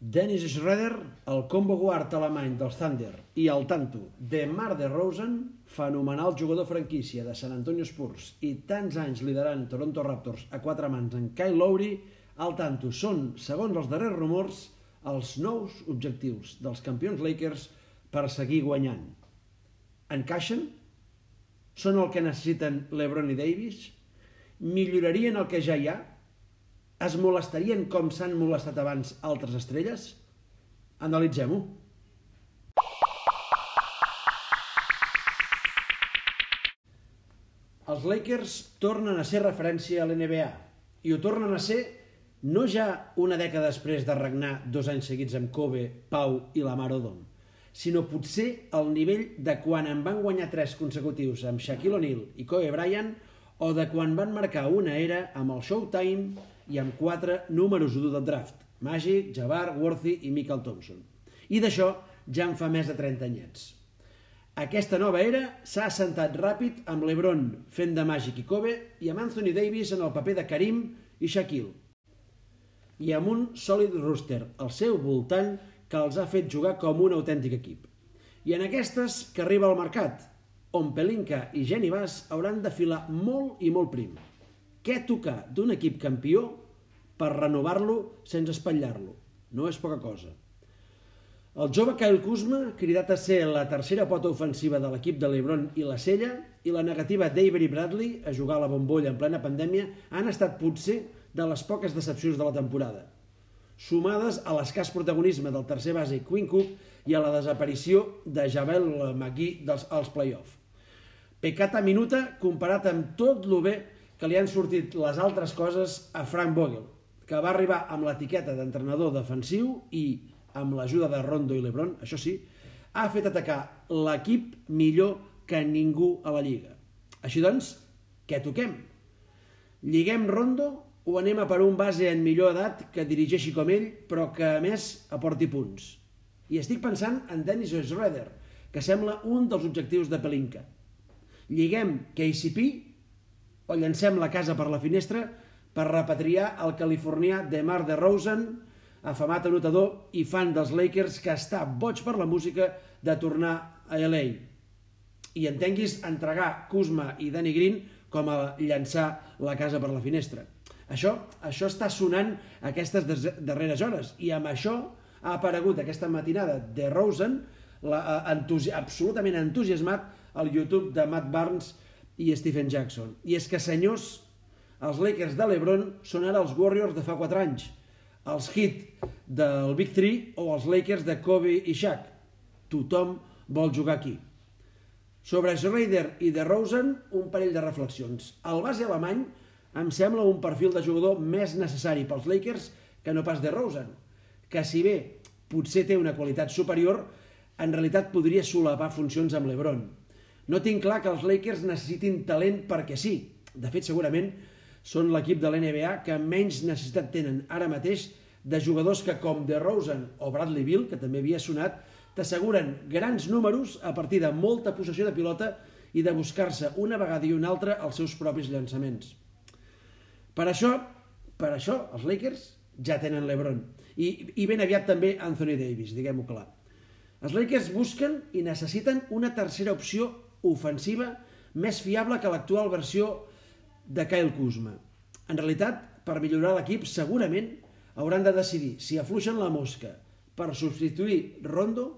Dennis Schroeder, el combo guard alemany dels Thunder i el tanto de Mar de Rosen, fenomenal jugador franquícia de San Antonio Spurs i tants anys liderant Toronto Raptors a quatre mans en Kyle Lowry, el tanto són, segons els darrers rumors, els nous objectius dels campions Lakers per seguir guanyant. Encaixen? Són el que necessiten LeBron i Davis? Millorarien el que ja hi ha? Es molestarien com s'han molestat abans altres estrelles? Analitzem-ho. Els Lakers tornen a ser referència a l'NBA i ho tornen a ser no ja una dècada després de regnar dos anys seguits amb Kobe, Pau i Lamar Odom, sinó potser al nivell de quan en van guanyar tres consecutius amb Shaquille O'Neal i Kobe Bryant o de quan van marcar una era amb el Showtime i amb quatre números 1 del draft, Magic, Jabbar, Worthy i Michael Thompson. I d'això ja en fa més de 30 anyets. Aquesta nova era s'ha assentat ràpid amb l'Ebron fent de Magic i Kobe i amb Anthony Davis en el paper de Karim i Shaquille. I amb un sòlid roster al seu voltant que els ha fet jugar com un autèntic equip. I en aquestes que arriba al mercat, on Pelinka i Jenny Bass hauran de filar molt i molt prim. Què tocar d'un equip campió per renovar-lo sense espatllar-lo? No és poca cosa. El jove Kyle Kuzma, cridat a ser la tercera pota ofensiva de l'equip de l'Ebron i la Sella, i la negativa d'Avery Bradley a jugar a la bombolla en plena pandèmia han estat potser de les poques decepcions de la temporada, sumades a l'escàs protagonisme del tercer base Quinn Cook i a la desaparició de Javel McGee dels, als play-off. Pecata minuta comparat amb tot lo bé que li han sortit les altres coses a Frank Vogel, que va arribar amb l'etiqueta d'entrenador defensiu i, amb l'ajuda de Rondo i Lebron, això sí, ha fet atacar l'equip millor que ningú a la Lliga. Així doncs, què toquem? Lliguem Rondo o anem a per un base en millor edat que dirigeixi com ell, però que a més aporti punts? I estic pensant en Dennis Schroeder, que sembla un dels objectius de Pelinka. Lliguem KCP o llancem la casa per la finestra per repatriar el californià DeMar DeRozan, afamat anotador i fan dels Lakers que està boig per la música de tornar a LA. I entenguis entregar Kuzma i Danny Green com a llançar la casa per la finestra. Això, això està sonant aquestes darreres hores i amb això ha aparegut aquesta matinada de Rosen la, entusi absolutament entusiasmat al YouTube de Matt Barnes i Stephen Jackson. I és que, senyors, els Lakers de l'Ebron són ara els Warriors de fa 4 anys, els Heat del Big 3 o els Lakers de Kobe i Shaq. Tothom vol jugar aquí. Sobre Schrader i de Rosen, un parell de reflexions. El base alemany em sembla un perfil de jugador més necessari pels Lakers que no pas de Rosen, que si bé potser té una qualitat superior, en realitat podria solapar funcions amb l'Ebron. No tinc clar que els Lakers necessitin talent perquè sí. De fet, segurament són l'equip de l'NBA que menys necessitat tenen ara mateix de jugadors que com DeRozan o Bradley Bill, que també havia sonat, t'asseguren grans números a partir de molta possessió de pilota i de buscar-se una vegada i una altra els seus propis llançaments. Per això, per això els Lakers ja tenen l'Ebron i, i ben aviat també Anthony Davis, diguem-ho clar. Els Lakers busquen i necessiten una tercera opció ofensiva més fiable que l'actual versió de Kyle Kuzma. En realitat, per millorar l'equip, segurament hauran de decidir si afluixen la mosca per substituir Rondo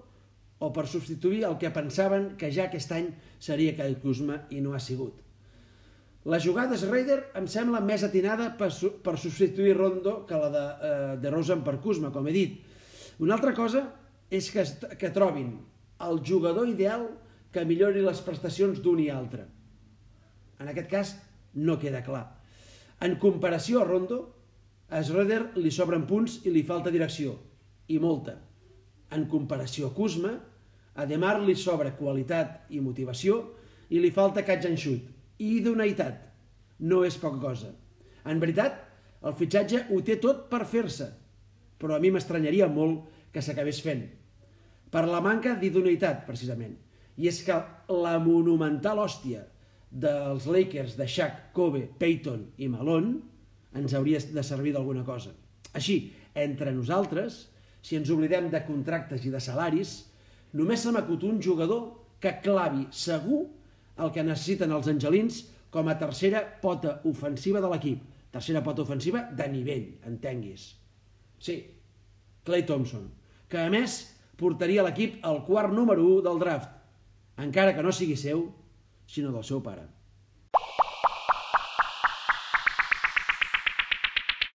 o per substituir el que pensaven que ja aquest any seria Kyle Kuzma i no ha sigut. La jugada Raider em sembla més atinada per, per substituir Rondo que la de, eh, de Rosen per Kuzma, com he dit. Una altra cosa és que, que trobin el jugador ideal que millori les prestacions d'un i altre. En aquest cas, no queda clar. En comparació a Rondo, a Schroeder li sobren punts i li falta direcció, i molta. En comparació a Kuzma, a Demar li sobra qualitat i motivació i li falta catch and shoot, i idoneïtat. No és poca cosa. En veritat, el fitxatge ho té tot per fer-se, però a mi m'estranyaria molt que s'acabés fent. Per la manca d'idoneïtat, precisament. I és que la monumental hòstia dels Lakers de Shaq, Kobe, Peyton i Malone ens hauria de servir d'alguna cosa. Així, entre nosaltres, si ens oblidem de contractes i de salaris, només se m'acut un jugador que clavi segur el que necessiten els angelins com a tercera pota ofensiva de l'equip. Tercera pota ofensiva de nivell, entenguis. Sí, Clay Thompson, que a més portaria l'equip al quart número 1 del draft, encara que no sigui seu, sinó del seu pare.